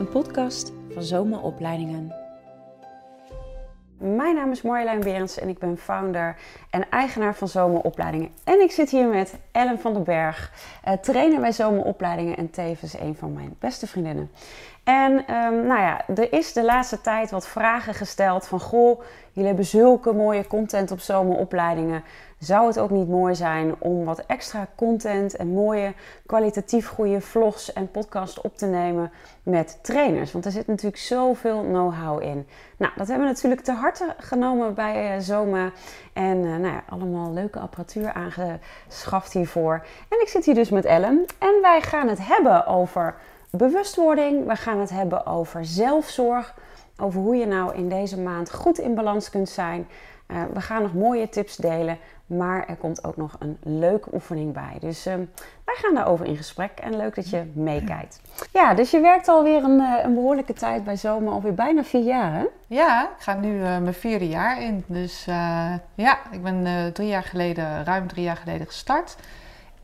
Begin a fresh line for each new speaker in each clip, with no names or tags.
een podcast van Zomeropleidingen.
Mijn naam is Marjolein Berends en ik ben founder en eigenaar van Zomeropleidingen. En ik zit hier met Ellen van den Berg, eh, trainer bij Zomeropleidingen en tevens een van mijn beste vriendinnen. En ehm, nou ja, er is de laatste tijd wat vragen gesteld van... Goh, jullie hebben zulke mooie content op zomeropleidingen. Zou het ook niet mooi zijn om wat extra content en mooie kwalitatief goede vlogs en podcasts op te nemen met trainers? Want er zit natuurlijk zoveel know-how in. Nou, dat hebben we natuurlijk te harte genomen bij uh, Zoma. En uh, nou ja, allemaal leuke apparatuur aangeschaft hiervoor. En ik zit hier dus met Ellen. En wij gaan het hebben over bewustwording. We gaan het hebben over zelfzorg. Over hoe je nou in deze maand goed in balans kunt zijn. Uh, we gaan nog mooie tips delen. Maar er komt ook nog een leuke oefening bij. Dus uh, wij gaan daarover in gesprek. En leuk dat je meekijkt. Ja, dus je werkt alweer een, uh, een behoorlijke tijd bij Zomer. Alweer bijna vier jaar, hè?
Ja, ik ga nu mijn vierde jaar in. Dus ja, ik ben drie jaar geleden, ruim drie jaar geleden gestart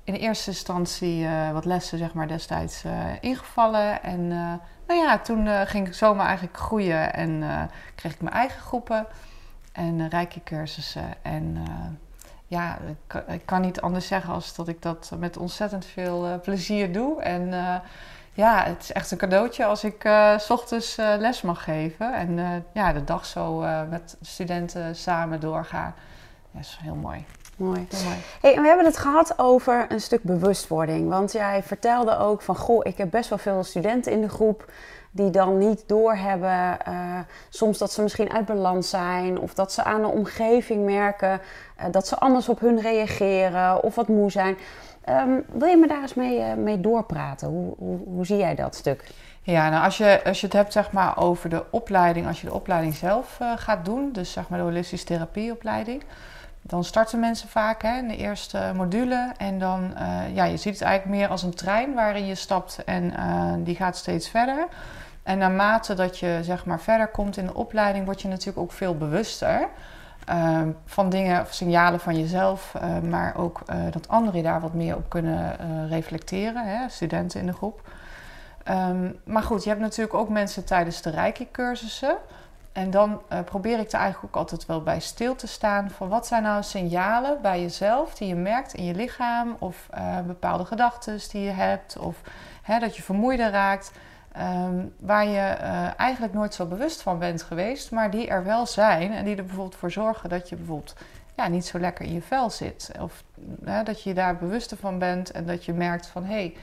in eerste instantie uh, wat lessen zeg maar, destijds uh, ingevallen. En uh, nou ja, toen ging ik zomaar eigenlijk groeien en kreeg ik mijn eigen groepen en rijke cursussen. En ja, ik, ik, kan niet anders zeggen als dat ik dat met ontzettend veel plezier doe. En ja, het is echt een cadeautje als ik s ochtends les mag geven. En ja, de dag zo met studenten samen doorga. Ja, dat is heel mooi.
Mooi. Hey, en we hebben het gehad over een stuk bewustwording. Want jij vertelde ook van, goh, ik heb best wel veel studenten in de groep die dan niet doorhebben, uh, soms dat ze misschien uit balans zijn of dat ze aan de omgeving merken uh, dat ze anders op hun reageren of wat moe zijn. Um, wil je me daar eens mee, uh, mee doorpraten? Hoe, hoe, hoe, zie jij dat stuk?
Ja, nou als je, als je het hebt zeg maar, over de opleiding, als je de opleiding zelf gaat doen, dus zeg maar de holistische therapieopleiding dan starten mensen vaak hè, in de eerste module. En dan, uh, ja, je ziet het eigenlijk meer als een trein waarin je stapt en uh, die gaat steeds verder. En naarmate dat je zeg maar verder komt in de opleiding, word je natuurlijk ook veel bewuster. Uh, van dingen of signalen van jezelf, maar ook dat anderen daar wat meer op kunnen reflecteren, hè, studenten in de groep. Um, maar goed, je hebt natuurlijk ook mensen tijdens de Reiki-cursussen. En dan uh, probeer ik er eigenlijk ook altijd wel bij stil te staan van wat zijn nou signalen bij jezelf die je merkt in je lichaam of uh, bepaalde gedachten die je hebt of hè, dat je vermoeider raakt, um, waar je uh, eigenlijk nooit zo bewust van bent geweest, maar die er wel zijn en die er bijvoorbeeld voor zorgen dat je bijvoorbeeld ja, niet zo lekker in je vel zit of dat je daar bewuster van bent en dat je merkt van hé, hey,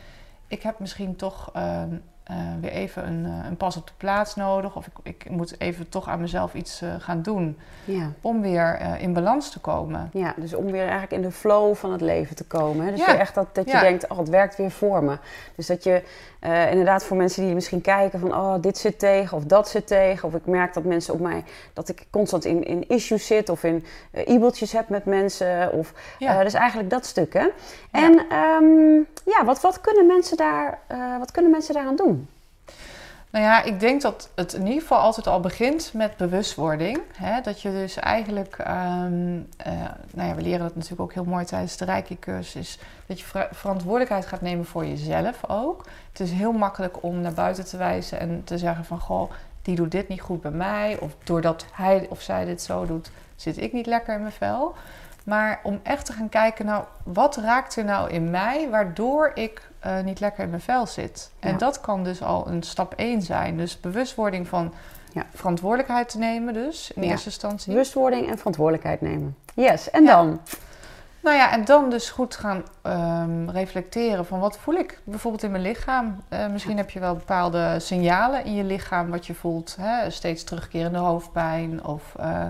ik heb misschien toch ehm, uh, weer even een, uh, een, pas op de plaats nodig. Of ik, ik moet even toch aan mezelf iets uh, gaan doen. Ja. Om weer in balans te komen.
Ja, dus om weer eigenlijk in de flow van het leven te komen. Hè? Dus ja. echt dat, dat je denkt, oh, het werkt weer voor me. Dus dat je inderdaad voor mensen die misschien kijken van... oh, dit zit tegen of dat zit tegen. Of ik merk dat mensen op mij... dat ik constant in, in issues zit of in e-mailtjes heb met mensen. Of, dus eigenlijk dat stuk, hè. En um, ja, wat, wat, kunnen mensen daar, wat kunnen mensen daaraan doen?
Nou ja, ik denk dat het in ieder geval altijd al begint met bewustwording. Hè? Dat je dus eigenlijk, um, uh, nou ja, we leren dat natuurlijk ook heel mooi tijdens de Reiki-cursus, dat je ver verantwoordelijkheid gaat nemen voor jezelf ook. Het is heel makkelijk om naar buiten te wijzen en te zeggen van, goh, die doet dit niet goed bij mij. Of doordat hij of zij dit zo doet, zit ik niet lekker in mijn vel. Maar om echt te gaan kijken, nou, wat raakt er nou in mij waardoor ik uh, niet lekker in mijn vel zit? Ja. En dat kan dus al een stap 1 zijn. Dus bewustwording van ja. verantwoordelijkheid te nemen, dus in ja. eerste instantie.
Bewustwording en verantwoordelijkheid nemen. Yes, en dan?
Nou ja, en dan dus goed gaan um, reflecteren van wat voel ik bijvoorbeeld in mijn lichaam. Uh, misschien heb je wel bepaalde signalen in je lichaam wat je voelt. Hè? Steeds terugkerende hoofdpijn of uh,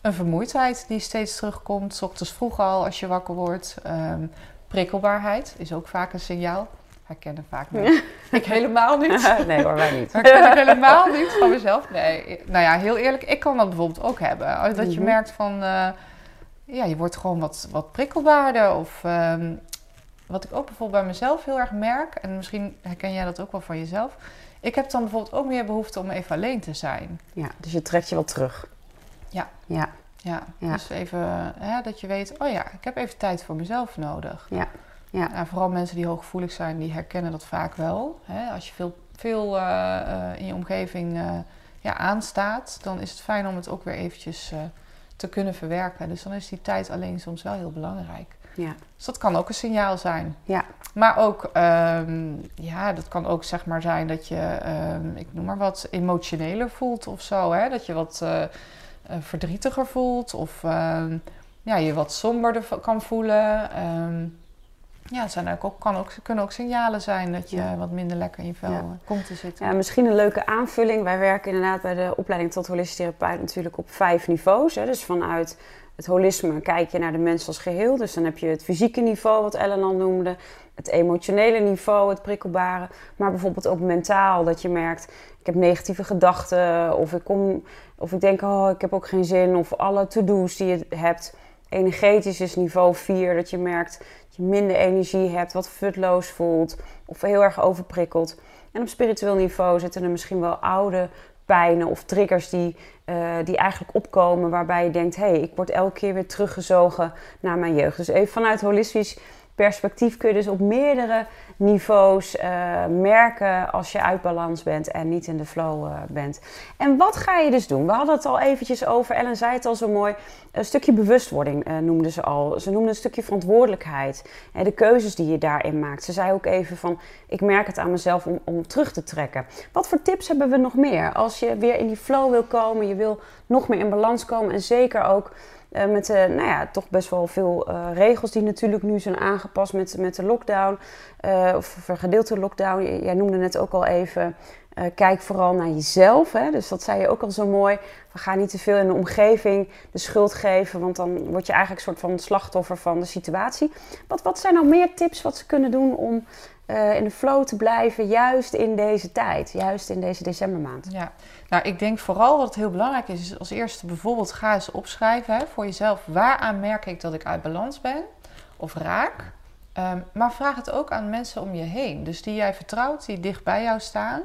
een vermoeidheid die steeds terugkomt. S ochtends vroeg al als je wakker wordt. Um, prikkelbaarheid is ook vaak een signaal. Herkennen vaak niet. ik helemaal niet.
nee hoor, wij niet.
Herken ik helemaal niet van mezelf. Nee, nou ja, heel eerlijk, ik kan dat bijvoorbeeld ook hebben. Dat je merkt van, uh, ja, je wordt gewoon wat, wat prikkelbaarder. Of um, wat ik ook bijvoorbeeld bij mezelf heel erg merk, en misschien herken jij dat ook wel van jezelf. Ik heb dan bijvoorbeeld ook meer behoefte om even alleen te zijn.
Ja, dus je trekt je wat terug.
Ja.
Ja.
Ja, ja. dus even hè, dat je weet, oh ja, ik heb even tijd voor mezelf nodig.
Ja. Ja.
Nou, vooral mensen die hooggevoelig zijn, die herkennen dat vaak wel. Hè? Als je veel, veel eh, eh, in je omgeving eh, ja, aanstaat, dan is het fijn om het ook weer eventjes te kunnen verwerken. Dus dan is die tijd alleen soms wel heel belangrijk.
Ja.
Dus dat kan ook een signaal zijn.
Ja.
Maar ook, ehm, ja, dat kan ook zeg maar zijn dat je, ehm, ik noem maar wat, emotioneler voelt of zo. Hè? Dat je wat verdrietiger voelt of ehm, ja, je wat somberder kan voelen. Ehm, ja, het zijn ook, kan ook, kunnen ook signalen zijn dat je
Ja.
wat minder lekker in je vel
Ja.
eh, komt te zitten.
Ja, misschien een leuke aanvulling. Wij werken inderdaad bij de opleiding tot holistisch therapeut natuurlijk op vijf niveaus. Hè. Dus vanuit het holisme kijk je naar de mens als geheel. Dus dan heb je het fysieke niveau, wat Ellen al noemde. Het emotionele niveau, het prikkelbare. Maar bijvoorbeeld ook mentaal, dat je merkt... ik heb negatieve gedachten of ik, kom, of ik denk... oh, ik heb ook geen zin. Of alle to-do's die je hebt. Energetisch is niveau 4, dat je merkt dat je minder energie hebt... wat futloos voelt of heel erg overprikkeld. En op spiritueel niveau zitten er misschien wel oude pijnen of triggers die, eh, die eigenlijk opkomen, waarbij je denkt: hé, hey, ik word elke keer weer teruggezogen naar mijn jeugd. Dus even vanuit holistisch perspectief kun je dus op meerdere niveaus eh, merken als je uit balans bent en niet in de flow eh, bent. En wat ga je dus doen? We hadden het al eventjes over, Ellen zei het al zo mooi, een stukje bewustwording eh, noemde ze al. Ze noemde een stukje verantwoordelijkheid en de keuzes die je daarin maakt. Ze zei ook even van, ik merk het aan mezelf om, om terug te trekken. Wat voor tips hebben we nog meer? Als je weer in die flow wil komen, je wil nog meer in balans komen en zeker ook uh, met nou ja, toch best wel veel uh, regels die natuurlijk nu zijn aangepast met, met de lockdown. Uh, of vergedeelte lockdown. Jij noemde net ook al even. kijk vooral naar jezelf. Hè? Dus dat zei je ook al zo mooi. We gaan niet te veel in de omgeving de schuld geven. Want dan word je eigenlijk een soort van slachtoffer van de situatie. Wat, wat zijn nou meer tips wat ze kunnen doen om uh, in de flow te blijven, juist in deze tijd, juist in deze decembermaand?
Ja, nou ik denk vooral wat heel belangrijk is, is als eerste bijvoorbeeld ga eens opschrijven hè, voor jezelf. Waaraan merk ik dat ik uit balans ben of raak? Um, maar vraag het ook aan mensen om je heen. Dus die jij vertrouwt, die dicht bij jou staan.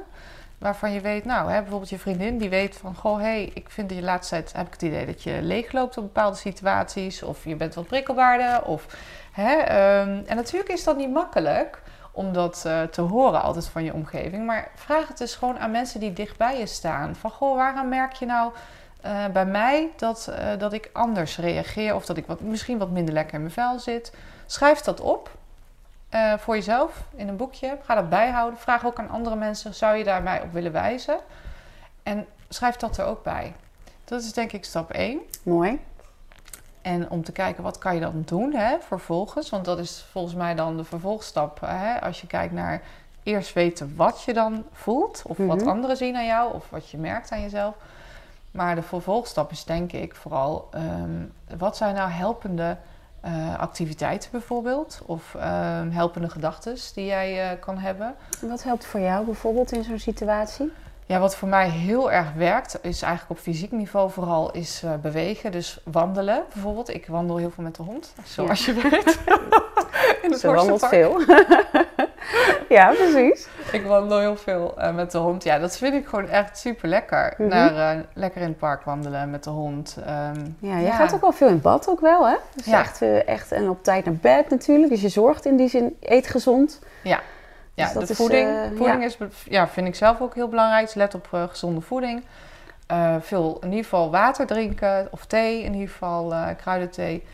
Waarvan je weet, nou, hè, bijvoorbeeld je vriendin die weet van... Goh, hé, hey, ik vind dat je laatste tijd, heb ik het idee dat je leegloopt op bepaalde situaties. Of je bent wat prikkelbaarder. Of, hè, um, en natuurlijk is dat niet makkelijk om dat uh, te horen altijd van je omgeving. Maar vraag het dus gewoon aan mensen die dicht bij je staan. Van, goh, waaraan merk je nou uh, bij mij dat, uh, dat ik anders reageer... of dat ik wat, misschien wat minder lekker in mijn vel zit. Schrijf dat op voor jezelf in een boekje. Ga dat bijhouden. Vraag ook aan andere mensen: zou je daarbij op willen wijzen? En schrijf dat er ook bij. Dat is denk ik stap 1.
Mooi.
En om te kijken wat kan je dan doen hè, vervolgens. Want dat is volgens mij dan de vervolgstap. Hè, als je kijkt naar eerst weten wat je dan voelt. Of mm -hmm. wat anderen zien aan jou. Of wat je merkt aan jezelf. Maar de vervolgstap is denk ik vooral... Um, wat zijn nou helpende uh, activiteiten bijvoorbeeld. Of uh, helpende gedachten die jij uh, kan hebben.
Wat helpt voor jou bijvoorbeeld in zo'n situatie?
Ja, wat voor mij heel erg werkt, is eigenlijk op fysiek niveau vooral, is uh, bewegen. Dus wandelen bijvoorbeeld. Ik wandel heel veel met de hond, zoals ja. je weet.
in het Ze wandelt veel. ja, precies.
Ik wandel heel veel uh, met de hond. Ja, dat vind ik gewoon echt super lekker. Mm -hmm. Naar, uh, lekker in het park wandelen met de hond. Um,
ja, je ja. gaat ook wel veel in bad ook wel, hè? Dus ja. echt, echt en op tijd naar bed natuurlijk. Dus je zorgt in die zin, eet gezond.
Ja. Ja, dus de voeding, is, voeding ja. is, ja, vind ik zelf ook heel belangrijk. Dus let op uh, gezonde voeding. Uh, veel, in ieder geval water drinken of thee, in ieder geval kruidenthee.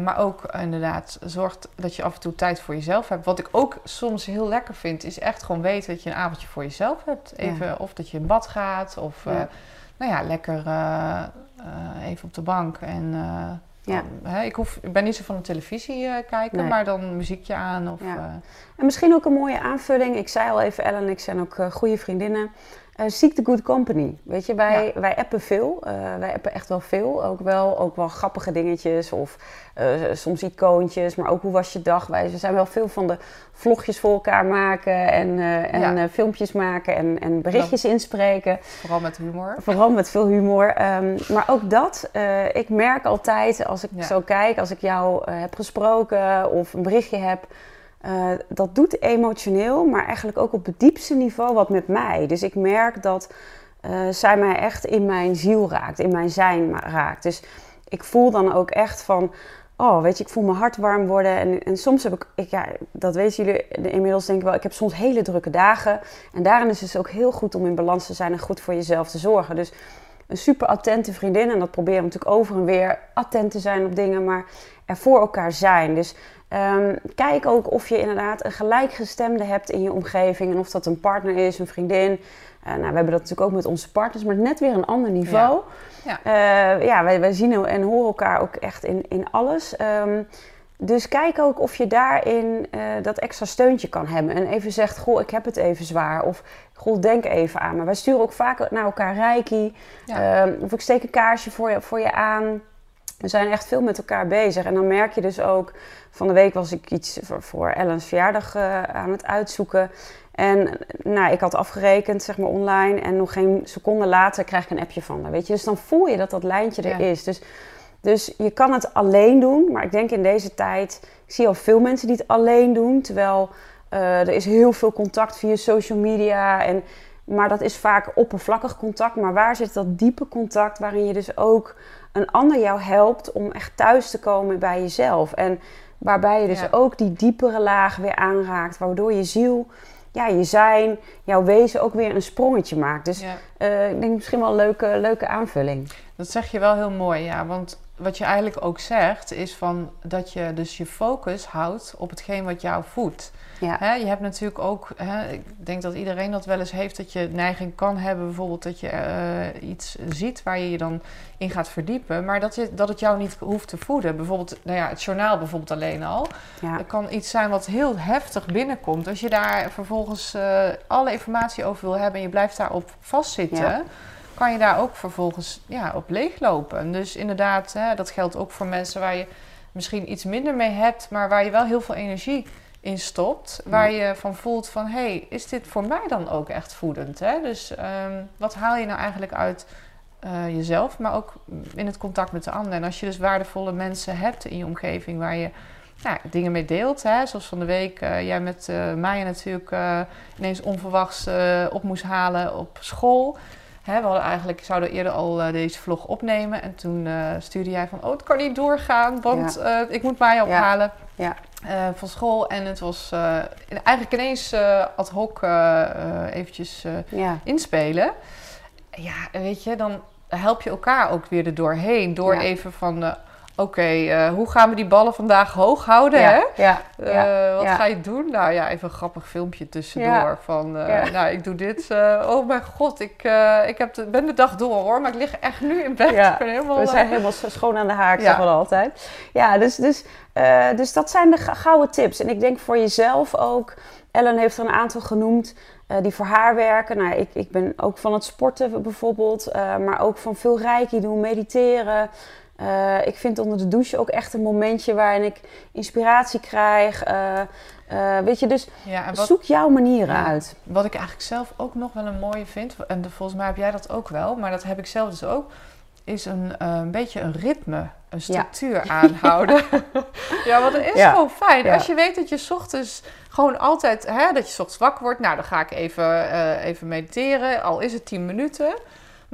maar ook inderdaad, zorg dat je af en toe tijd voor jezelf hebt. Wat ik ook soms heel lekker vind, is echt gewoon weten dat je een avondje voor jezelf hebt. Even, ja. Of dat je in bad gaat, of ja. nou ja, lekker even op de bank en... Ja. Ik, hoef, ik ben niet zo van de televisie uh, kijken, nee. maar dan muziekje aan. Of, ja. uh...
En misschien ook een mooie aanvulling. Ik zei al even, Ellen en ik zijn ook uh, goede vriendinnen. Seek the good company. Weet je, wij, ja. wij appen veel. wij appen echt wel veel. Ook wel, ook wel grappige dingetjes of soms icoontjes. Maar ook hoe was je dag? Wij zijn wel veel van de vlogjes voor elkaar maken en, en filmpjes maken en, en berichtjes inspreken.
Vooral met humor.
Vooral met veel humor. Um, maar ook dat, ik merk altijd als ik zo kijk, als ik jou heb gesproken of een berichtje heb... Uh, dat doet emotioneel, maar eigenlijk ook op het diepste niveau wat met mij. Dus ik merk dat uh, zij mij echt in mijn ziel raakt, in mijn zijn raakt. Dus ik voel dan ook echt van, oh, weet je, ik voel mijn hart warm worden. En, en soms heb ik, ik, ja, dat weten jullie inmiddels denk ik wel, ik heb soms hele drukke dagen. En daarin is het ook heel goed om in balans te zijn en goed voor jezelf te zorgen. Dus een super attente vriendin, en dat proberen we natuurlijk over en weer attent te zijn op dingen, maar er voor elkaar zijn. Dus um, kijk ook of je inderdaad een gelijkgestemde hebt in je omgeving. En of dat een partner is, een vriendin. Uh, nou, we hebben dat natuurlijk ook met onze partners, maar net weer een ander niveau. Ja, ja. Uh, ja wij, wij, zien en horen elkaar ook echt in, in alles. Um, dus kijk ook of je daarin uh, dat extra steuntje kan hebben. En even zegt, goh, ik heb het even zwaar. Of, goh, denk even aan me. Wij sturen ook vaak naar elkaar reiki. Ja. Uh, of ik steek een kaarsje voor je, voor je aan. We zijn echt veel met elkaar bezig. En dan merk je dus ook... Van de week was ik iets voor, voor Ellen's verjaardag uh, aan het uitzoeken. En nou, ik had afgerekend, zeg maar, online. En nog geen seconde later krijg ik een appje van haar, weet je. Dus dan voel je dat dat lijntje er ja. is. Dus dus je kan het alleen doen, maar ik denk in deze tijd, ik zie al veel mensen die het alleen doen, terwijl uh, er is heel veel contact via social media, en, maar dat is vaak oppervlakkig contact. Maar waar zit dat diepe contact waarin je dus ook een ander jou helpt om echt thuis te komen bij jezelf? En waarbij je dus ja. ook die diepere laag weer aanraakt, waardoor je ziel ja, je zijn, jouw wezen ook weer een sprongetje maakt. Dus ja. uh, ik denk misschien wel een leuke, leuke aanvulling.
Dat zeg je wel heel mooi, ja. Want wat je eigenlijk ook zegt, is van dat je dus je focus houdt op hetgeen wat jou voedt. Ja. Je hebt natuurlijk ook, ik denk dat iedereen dat wel eens heeft, dat je neiging kan hebben, bijvoorbeeld dat je uh, iets ziet waar je je dan in gaat verdiepen, maar dat, je, dat het jou niet hoeft te voeden. Bijvoorbeeld, nou ja, het journaal bijvoorbeeld alleen al. Ja. Het kan iets zijn wat heel heftig binnenkomt. Als je daar vervolgens uh, alle informatie over wil hebben en je blijft daarop vastzitten. Ja kan je daar ook vervolgens ja, op leeglopen. Dus inderdaad, hè, dat geldt ook voor mensen waar je misschien iets minder mee hebt, maar waar je wel heel veel energie in stopt. Waar je van voelt van, hé, hey, is dit voor mij dan ook echt voedend? Hè? Dus um, wat haal je nou eigenlijk uit uh, jezelf, maar ook in het contact met de ander? En als je dus waardevolle mensen hebt in je omgeving waar je nou, dingen mee deelt. Hè? Zoals van de week uh, jij met uh, Maya natuurlijk ineens onverwachts op moest halen op school. Hè, we hadden eigenlijk, zouden eerder al uh, deze vlog opnemen. En toen uh, stuurde jij van, oh, het kan niet doorgaan, want ja. uh, ik moet mij ophalen ja. Van school. En het was eigenlijk ineens ad hoc eventjes inspelen. Ja, weet je, dan help je elkaar ook weer er doorheen. Door even van Oké, okay, uh, hoe gaan we die ballen vandaag hoog houden? Ja, hè? Ja, uh, ja, wat ga je doen? Nou ja, even een grappig filmpje tussendoor. Van, uh, nou, ik doe dit. oh mijn god, ik, ik heb de, ben de dag door hoor, maar ik lig echt nu in bed.
Ja, helemaal, we zijn helemaal schoon aan de haak, zeggen we altijd. Ja, dus, dus, dus dat zijn de gouden tips. En ik denk voor jezelf ook. Ellen heeft er een aantal genoemd. Uh, die voor haar werken. Nou, ik, ik ben ook van het sporten bijvoorbeeld, uh, maar ook van veel reiki doen, mediteren. Uh, ik vind onder de douche ook echt een momentje waarin ik inspiratie krijg. Uh, uh, weet je, dus ja, wat, zoek jouw manieren ja, uit.
Wat ik eigenlijk zelf ook nog wel een mooie vind, en volgens mij heb jij dat ook wel, maar dat heb ik zelf dus ook, is een, een beetje een ritme, een structuur ja. aanhouden. ja, want dat is gewoon fijn. Als je weet dat je ochtends gewoon altijd, hè, dat je ochtends wakker wordt, nou dan ga ik even, even mediteren, al is het 10 minuten.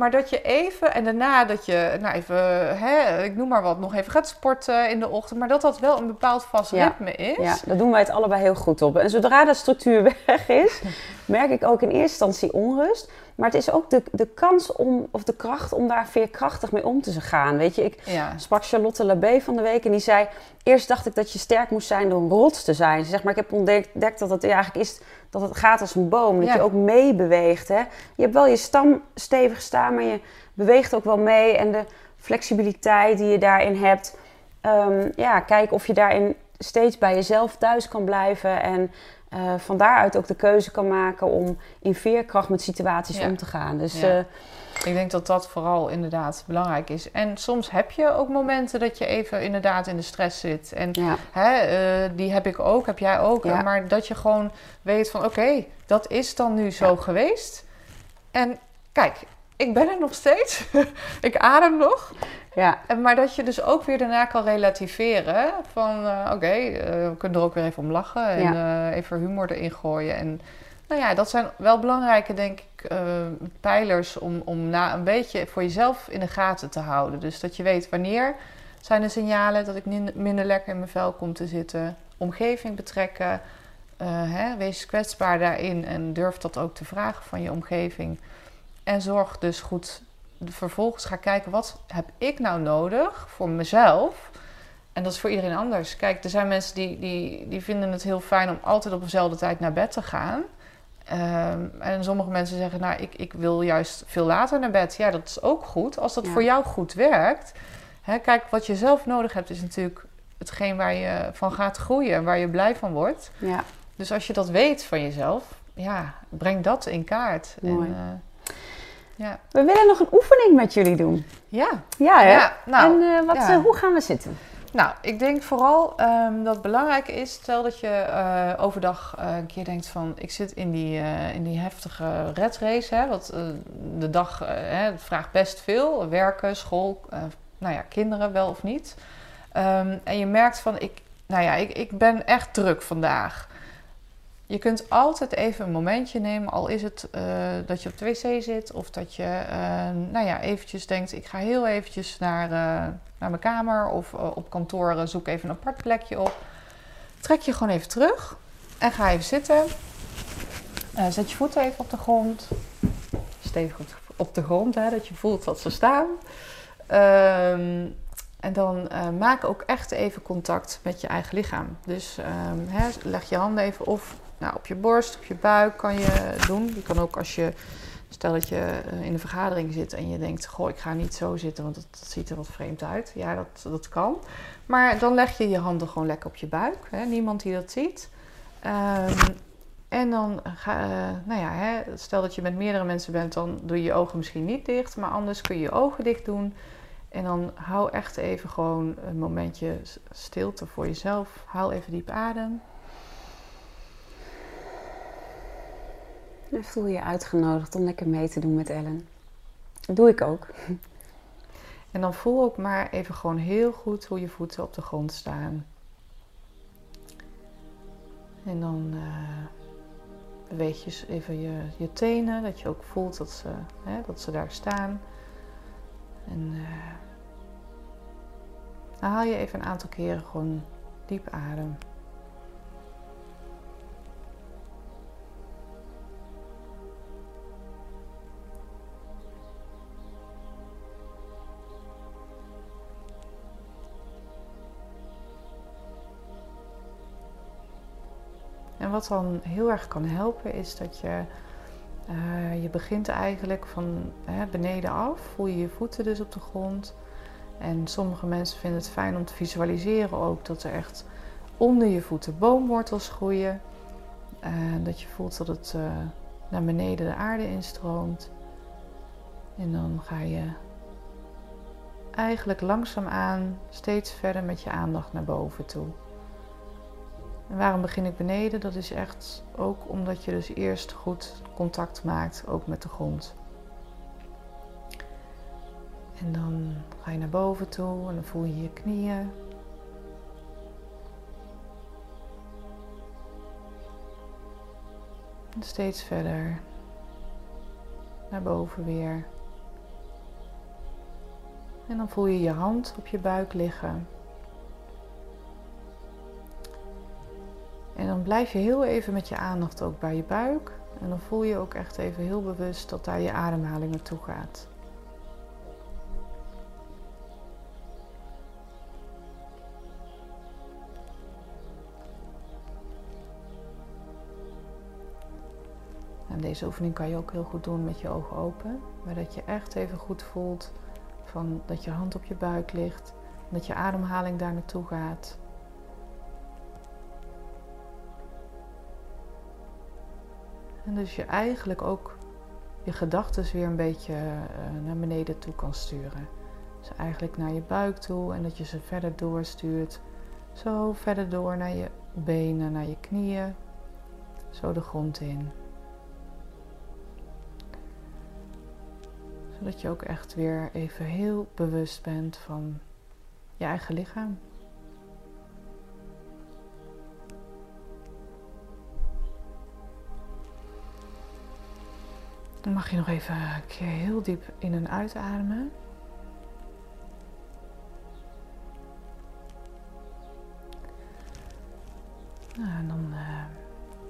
Maar dat je even en daarna dat je, nou even, hè, ik noem maar wat, nog even gaat sporten in de ochtend. Maar dat dat wel een bepaald vast ja. ritme is.
Ja, daar doen wij het allebei heel goed op. En zodra de structuur weg is, merk ik ook in eerste instantie onrust. Maar het is ook de, de kans om, of de kracht om daar veerkrachtig mee om te gaan. Weet je, ik ja. sprak Charlotte Labé van de week en die zei... Eerst dacht ik dat je sterk moest zijn door een rots te zijn. Zeg maar, ik heb ontdekt dat het eigenlijk is dat het gaat als een boom. Dat ja. je ook meebeweegt. Je hebt wel je stam stevig staan, maar je beweegt ook wel mee. En de flexibiliteit die je daarin hebt. Um, ja, kijk of je daarin steeds bij jezelf thuis kan blijven. En uh, van daaruit ook de keuze kan maken om in veerkracht met situaties ja. om te gaan. Dus, ja. uh,
ik denk dat dat vooral inderdaad belangrijk is. En soms heb je ook momenten dat je even inderdaad in de stress zit. En ja. hè, uh, die heb ik ook, heb jij ook. Maar dat je gewoon weet van oké, okay, dat is dan nu zo geweest. En kijk, ik ben er nog steeds. ik adem nog. Ja. En, maar dat je dus ook weer daarna kan relativeren. Van uh, oké, okay, uh, we kunnen er ook weer even om lachen. En even humor erin gooien. En nou ja, dat zijn wel belangrijke, denk ik, pijlers om, om na een beetje voor jezelf in de gaten te houden. Dus dat je weet wanneer Zijn er signalen dat ik minder lekker in mijn vel kom te zitten? Omgeving betrekken. Uh, hè, wees kwetsbaar daarin en durf dat ook te vragen van je omgeving. En zorg dus goed. Vervolgens ga kijken wat heb ik nou nodig voor mezelf. En dat is voor iedereen anders. Kijk, er zijn mensen die, die, die vinden het heel fijn om altijd op dezelfde tijd naar bed te gaan. Ehm, en sommige mensen zeggen, nou, ik, ik wil juist veel later naar bed. Ja, dat is ook goed. Als dat voor jou goed werkt. Hè, kijk, wat je zelf nodig hebt, is natuurlijk hetgeen waar je van gaat groeien en waar je blij van wordt. Ja. Dus als je dat weet van jezelf, ja, breng dat in kaart. Mooi. En, uh,
ja. We willen nog een oefening met jullie doen.
Ja.
Ja, hè? Ja, nou, en uh, wat, ja. Uh, hoe gaan we zitten?
Nou, ik denk vooral um, dat het belangrijk is, stel dat je uh, overdag uh, een keer denkt van ik zit in die, uh, in die heftige red race. Hè, wat de dag hè, vraagt best veel. Werken, school, nou ja, kinderen wel of niet. Um, en je merkt van ik, nou ja, ik, ik ben echt druk vandaag. Je kunt altijd even een momentje nemen, al is het uh, dat je op de wc zit of dat je, uh, nou ja, eventjes denkt: ik ga heel eventjes naar, uh, naar mijn kamer of op kantoor zoek even een apart plekje op. Trek je gewoon even terug en ga even zitten. zet je voeten even op de grond. Stevig op de grond, hè, dat je voelt dat ze staan. Um, en dan maak ook echt even contact met je eigen lichaam. Dus hè, leg je handen even of nou, op je borst, op je buik kan je doen. Je kan ook als je, stel dat je eh, in een vergadering zit en je denkt, goh, ik ga niet zo zitten, want dat, ziet er wat vreemd uit. Ja, dat, dat kan. Maar dan leg je je handen gewoon lekker op je buik. Hè? Niemand die dat ziet. Um, en dan ga, uh, nou ja, hè, stel dat je met meerdere mensen bent, dan doe je je ogen misschien niet dicht, maar anders kun je je ogen dicht doen. En dan hou echt even gewoon een momentje stilte voor jezelf. Haal even diep adem.
En voel je uitgenodigd om lekker mee te doen met Ellen. Dat doe ik ook.
En dan voel ook maar even gewoon heel goed hoe je voeten op de grond staan. En dan uh, beweeg je even je, je tenen, dat je ook voelt dat ze, hè, dat ze daar staan. En uh, dan haal je even een aantal keren gewoon diep adem. En wat dan heel erg kan helpen is dat je, uh, je begint eigenlijk van beneden af. Voel je je voeten dus op de grond. En sommige mensen vinden het fijn om te visualiseren ook dat er echt onder je voeten boomwortels groeien. En dat je voelt dat het uh, naar beneden de aarde instroomt. En dan ga je eigenlijk langzaamaan steeds verder met je aandacht naar boven toe. En waarom begin ik beneden? Dat is echt ook omdat je dus eerst goed contact maakt, ook met de grond. En dan ga je naar boven toe en dan voel je je knieën. En steeds verder naar boven weer. En dan voel je je hand op je buik liggen. En dan blijf je heel even met je aandacht ook bij je buik. En dan voel je ook echt even heel bewust dat daar je ademhaling naartoe gaat. Deze oefening kan je ook heel goed doen met je ogen open. Maar dat je echt even goed voelt van dat je hand op je buik ligt. Dat je ademhaling daar naartoe gaat. En dus je eigenlijk ook je gedachten weer een beetje uh, naar beneden toe kan sturen. Dus eigenlijk naar je buik toe en dat je ze verder doorstuurt. Zo verder door naar je benen, naar je knieën. Zo de grond in. Zodat je ook echt weer even heel bewust bent van je eigen lichaam. mag je nog even een keer heel diep in en uitademen. Nou, en dan eh,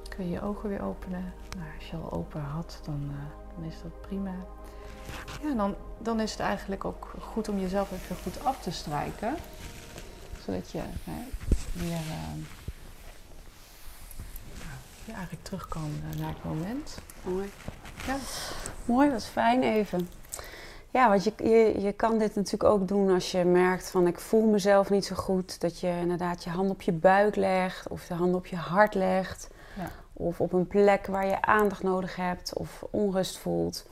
kun je je ogen weer openen. Nou, als je al open had, dan, eh, dan is dat prima. Ja, dan, dan is het eigenlijk ook goed om jezelf even goed af te strijken. Zodat je eh, weer eigenlijk terug kan naar het moment.
Mooi.
Ja.
Mooi, dat is fijn even. Ja, want je, je, je kan dit natuurlijk ook doen als je merkt van ik voel mezelf niet zo goed. Dat je inderdaad je hand op je buik legt of de hand op je hart legt.
Ja.
Of op een plek waar je aandacht nodig hebt of onrust voelt.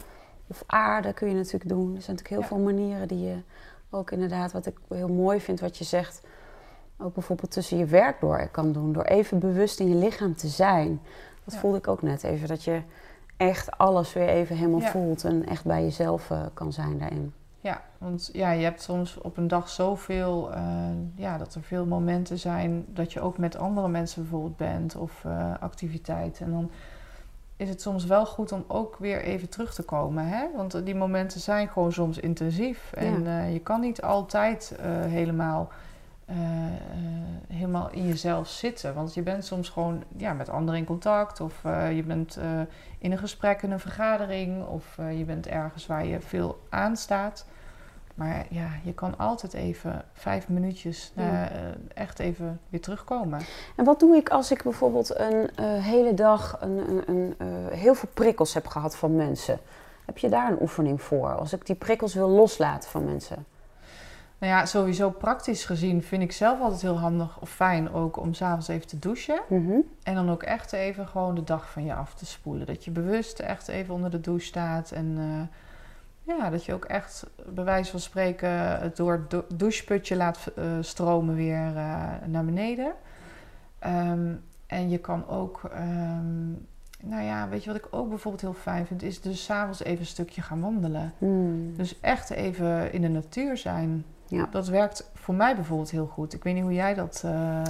Of aarde kun je natuurlijk doen. Er zijn natuurlijk heel
Ja.
veel manieren die je ook inderdaad, wat ik heel mooi vind wat je zegt, ook bijvoorbeeld tussen je werk door kan doen. Door even bewust in je lichaam te zijn. Dat
Ja.
voelde ik ook net even. Dat je echt alles weer even helemaal
Ja.
voelt en echt bij jezelf eh, kan zijn daarin.
Ja, want ja, je hebt soms op een dag zoveel, eh, ja, dat er veel momenten zijn dat je ook met andere mensen bijvoorbeeld bent of eh, activiteiten. En dan is het soms wel goed om ook weer even terug te komen, hè? Want die momenten zijn gewoon soms intensief. En je kan niet altijd helemaal, eh, eh, helemaal in jezelf zitten. Want je bent soms gewoon ja, met anderen in contact of eh, je bent in een gesprek, in een vergadering of je bent ergens waar je veel aanstaat. Maar ja, je kan altijd even vijf minuutjes
Ja.
echt even weer terugkomen.
En wat doe ik als ik bijvoorbeeld een hele dag een, een, een, heel veel prikkels heb gehad van mensen? Heb je daar een oefening voor? Als ik die prikkels wil loslaten van mensen?
Nou ja, sowieso praktisch gezien vind ik zelf altijd heel handig of fijn ook om s'avonds even te douchen.
Mhm.
En dan ook echt even gewoon de dag van je af te spoelen. Dat je bewust echt even onder de douche staat. En eh, ja, dat je ook echt bij wijze van spreken het door het dou- doucheputje laat eh, stromen weer eh, naar beneden. Ehm, en je kan ook, ehm, nou ja, weet je wat ik ook bijvoorbeeld heel fijn vind, is dus s'avonds even een stukje gaan wandelen.
Hmm.
Dus echt even in de natuur zijn.
Ja.
Dat werkt voor mij bijvoorbeeld heel goed. Ik weet niet hoe jij dat. eh,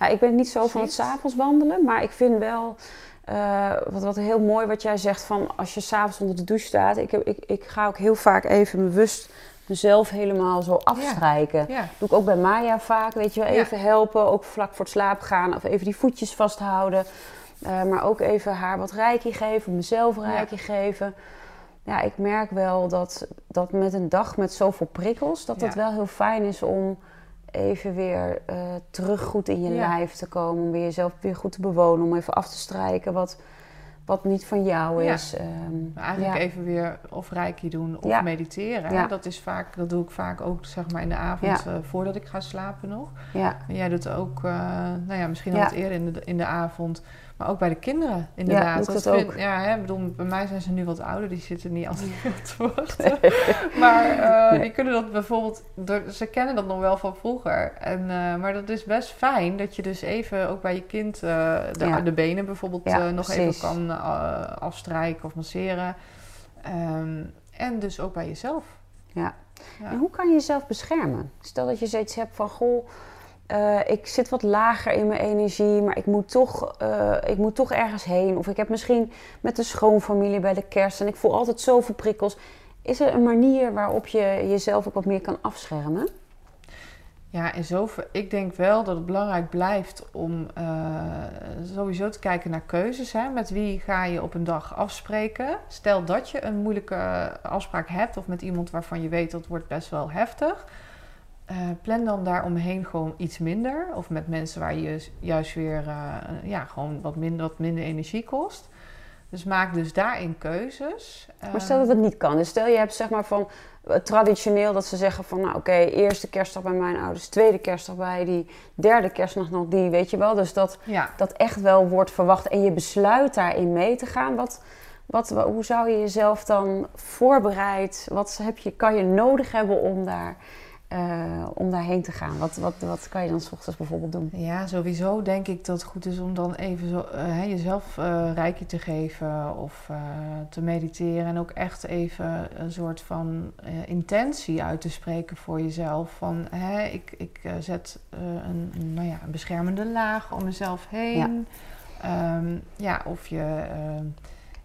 Ja, ik ben niet zo van het s'avonds wandelen, maar ik vind wel eh, wat, wat heel mooi wat jij zegt van als je s'avonds onder de douche staat. Ik, heb, ik, ik ga ook heel vaak even bewust mezelf helemaal zo afstrijken.
ja,
Doe ik ook bij Maya vaak, weet je wel, even helpen, ook vlak voor het slapen gaan of even die voetjes vasthouden. Eh, maar ook even haar wat reiki geven, mezelf reiki geven. Ja, ik merk wel dat, dat met een dag met zoveel prikkels, dat het
Ja.
wel heel fijn is om even weer eh, terug goed in je
Ja.
lijf te komen. Om weer jezelf weer goed te bewonen, om even af te strijken wat, wat niet van jou
Ja.
is. Ehm,
Maar eigenlijk
ja.
even weer of reiki doen of
Ja.
mediteren.
Ja.
Dat is vaak, dat doe ik vaak ook zeg maar in de avond
Ja.
eh, voordat ik ga slapen nog.
ja.
En jij doet ook, eh, nou ja, misschien al
Ja.
wat eerder in de, in de avond, maar ook bij de kinderen inderdaad.
doe ik
Dat
dat
vind-
ook.
Ja, hè, bedoel, bij mij zijn ze nu wat ouder, die zitten niet altijd te wachten. Maar eh,
Nee.
die kunnen dat bijvoorbeeld, door, ze kennen dat nog wel van vroeger. En, eh, maar dat is best fijn dat je dus even ook bij je kind eh, de,
Ja.
de benen bijvoorbeeld
Ja,
nog
precies.
even kan afstrijken of masseren. Ehm, en dus ook bij jezelf.
Ja.
Ja.
En hoe kan je jezelf beschermen? Stel dat je zoiets hebt van, goh, eh, ik zit wat lager in mijn energie, maar ik moet, toch, eh, ik moet toch ergens heen. Of ik heb misschien met de schoonfamilie bij de kerst en ik voel altijd zoveel prikkels. Is er een manier waarop je jezelf ook wat meer kan afschermen?
Ja, in zover, ik denk wel dat het belangrijk blijft om eh, sowieso te kijken naar keuzes. Hè? Met wie ga je op een dag afspreken? Stel dat je een moeilijke afspraak hebt of met iemand waarvan je weet dat wordt best wel heftig. Eh, plan dan daaromheen gewoon iets minder. Of met mensen waar je juist weer eh, ja, gewoon wat minder, wat minder energie kost. Dus maak dus daarin keuzes.
Maar stel dat het niet kan. Dus stel je hebt zeg maar van eh, traditioneel dat ze zeggen van nou oké, eerste kerstdag bij mijn ouders, tweede kerstdag bij die, derde kerstdag nog die, weet je wel. Dus dat,
Ja,
dat echt wel wordt verwacht en je besluit daarin mee te gaan. Wat, wat, wa- hoe zou je jezelf dan voorbereid, wat heb je, kan je nodig hebben om, daar, eh, om daarheen te gaan? Wat, wat, wat kan je dan 's ochtends bijvoorbeeld doen?
Ja, sowieso denk ik dat het goed is om dan even zo, eh, jezelf eh rijkje te geven of te mediteren. En ook echt even een soort van intentie uit te spreken voor jezelf. Van hè, ik, ik zet een, nou ja, een beschermende laag om mezelf heen. Ja, ja of je.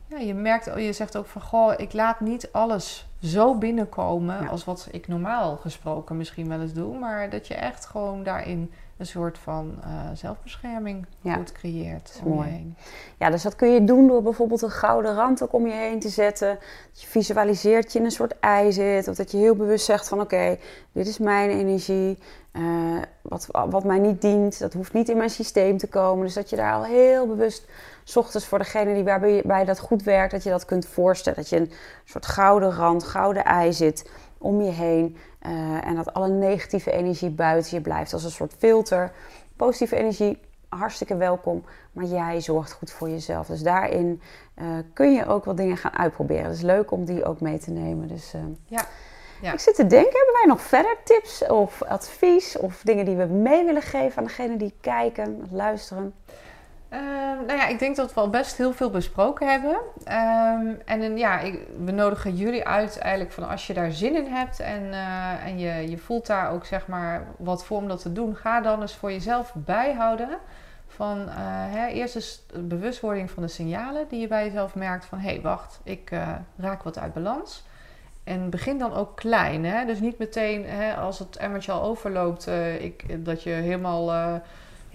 Ja, je merkt, je zegt ook van goh, ik laat niet alles zo binnenkomen
Ja.
als wat ik normaal gesproken misschien wel eens doe. Maar dat je echt gewoon daarin een soort van eh, zelfbescherming
Ja.
goed creëert. je
mooi.
heen.
Ja, dus dat kun je doen door bijvoorbeeld een gouden rand ook om je heen te zetten. Dat je visualiseert je in een soort ei zit. Of dat je heel bewust zegt van oké, dit is mijn energie. Eh, wat, wat mij niet dient, dat hoeft niet in mijn systeem te komen. Dus dat je daar al heel bewust, s ochtends voor degene die waarbij bij dat goed werkt, dat je dat kunt voorstellen. Dat je een soort gouden rand, gouden ei zit om je heen. Eh, en dat alle negatieve energie buiten je blijft als een soort filter. Positieve energie, hartstikke welkom. Maar jij zorgt goed voor jezelf. Dus daarin eh, kun je ook wat dingen gaan uitproberen. Het is leuk om die ook mee te nemen. Dus, eh,
Ja. Ja.
Ik zit te denken, hebben wij nog verder tips of advies of dingen die we mee willen geven aan degenen die kijken, luisteren?
Ehm, nou ja, ik denk dat we al best heel veel besproken hebben. Ehm, en ja, ik, we nodigen jullie uit eigenlijk van als je daar zin in hebt en, eh, en je, je voelt daar ook zeg maar wat voor om dat te doen, ga dan eens voor jezelf bijhouden. Van eh, hè, eerst eens bewustwording van de signalen die je bij jezelf merkt van hé, hey, wacht, ik eh, raak wat uit balans. En begin dan ook klein. Hè? Dus niet meteen hè, als het emmertje al overloopt, ik, dat je helemaal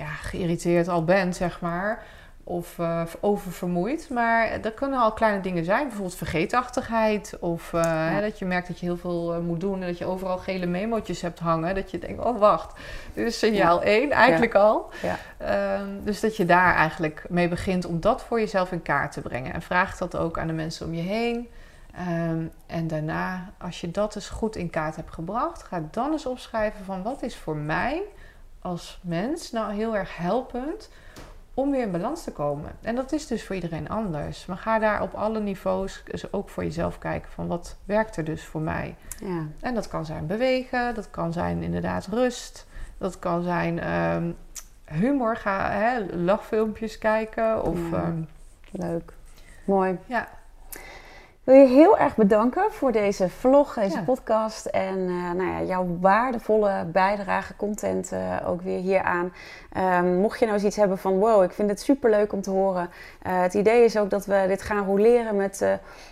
ja, geïrriteerd al bent, zeg maar. Of eh, oververmoeid. Maar dat kunnen al kleine dingen zijn. Bijvoorbeeld vergeetachtigheid. Of eh, hè, dat je merkt dat je heel veel eh, moet doen. En dat je overal gele memootjes hebt hangen. Dat je denkt, oh wacht, dit is signaal 1 eigenlijk al.
Ja.
Ehm, dus dat je daar eigenlijk mee begint om dat voor jezelf in kaart te brengen. En vraag dat ook aan de mensen om je heen. Ehm, en daarna, als je dat dus goed in kaart hebt gebracht, ga dan eens opschrijven van wat is voor mij als mens nou heel erg helpend om weer in balans te komen. En dat is dus voor iedereen anders. Maar ga daar op alle niveaus dus ook voor jezelf kijken van wat werkt er dus voor mij.
Ja.
En dat kan zijn bewegen, dat kan zijn inderdaad rust, dat kan zijn ehm, humor, ga hè, lachfilmpjes kijken of
Ja.
ehm,
Leuk. Mooi.
ja,
wil je heel erg bedanken voor deze vlog, deze
Ja.
podcast en eh, nou ja, jouw waardevolle bijdrage, content eh, ook weer hieraan. Ehm, mocht je nou eens iets hebben van wow, ik vind het superleuk om te horen. Eh, het idee is ook dat we dit gaan roleren met,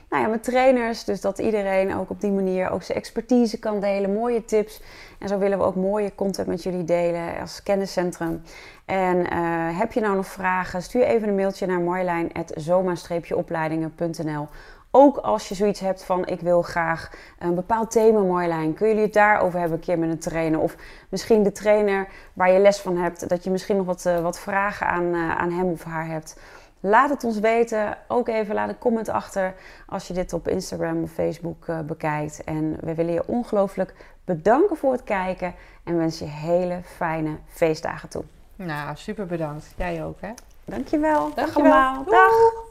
nou ja, met trainers. Dus dat iedereen ook op die manier ook zijn expertise kan delen, mooie tips. En zo willen we ook mooie content met jullie delen als kenniscentrum. En heb je nou nog vragen, stuur even een mailtje naar marjolein.zoma-opleidingen.nl ook als je zoiets hebt van ik wil graag een bepaald thema Marjolein, kun jullie het daarover hebben een keer met een trainer? Of misschien de trainer waar je les van hebt, dat je misschien nog wat, eh, wat vragen aan, eh, aan hem of haar hebt. Laat het ons weten. Ook even laat een comment achter als je dit op Instagram of Facebook eh, bekijkt. En we willen je ongelooflijk bedanken voor het kijken en wensen je hele fijne feestdagen toe.
nou super bedankt. Jij ook hè.
Dankjewel. Dag
Dankjewel.
allemaal. Dag.